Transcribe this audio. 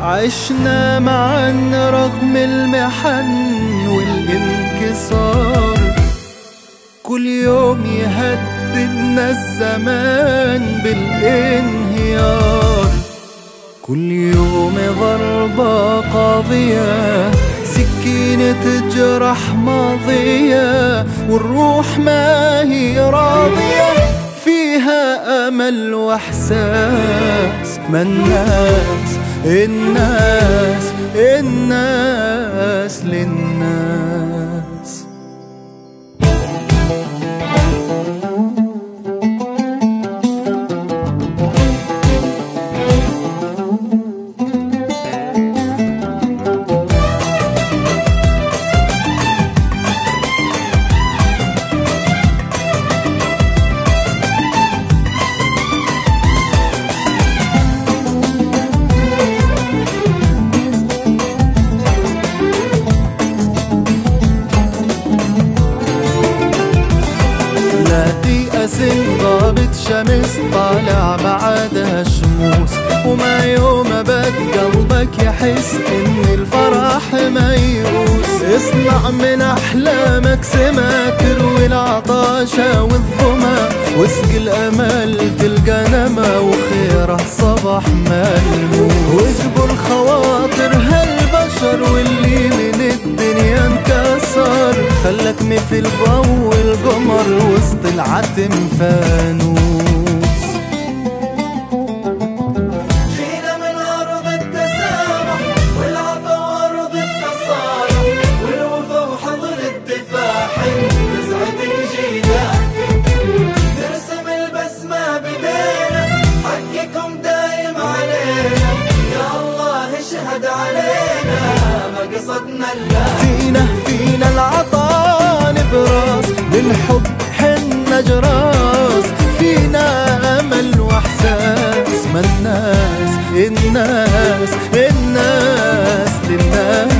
عشنا معا رغم المحن والانكسار. كل يوم يهددنا الزمان بالانهيار. كل يوم ضربة قاضية سكينة تجرح ماضية والروح ما هي راضية. فيها أمل وإحساس ما الناس الناس الناس للناس. تيأس غابت شمس طالع بعدها شموس وما يوم بد قلبك يحس إن الفرح ميؤوس اصنع من احلامك سما تروي العطاشة والظما. واسق الأمل تلقى نما وخيره صباح ملموس واجبر خواطر القمر وسط العتم فانوس. جينا من أرض التسامح والعطا وأرض التصالح والوفا وحضن الدفاع نزعتك جينا نرسم البسمة بدينا. حقكم دايم علينا. يا الله اشهد علينا. ما قصدنا إلا فينا فينا حنا جراس ما الناس الناس الناس للناس.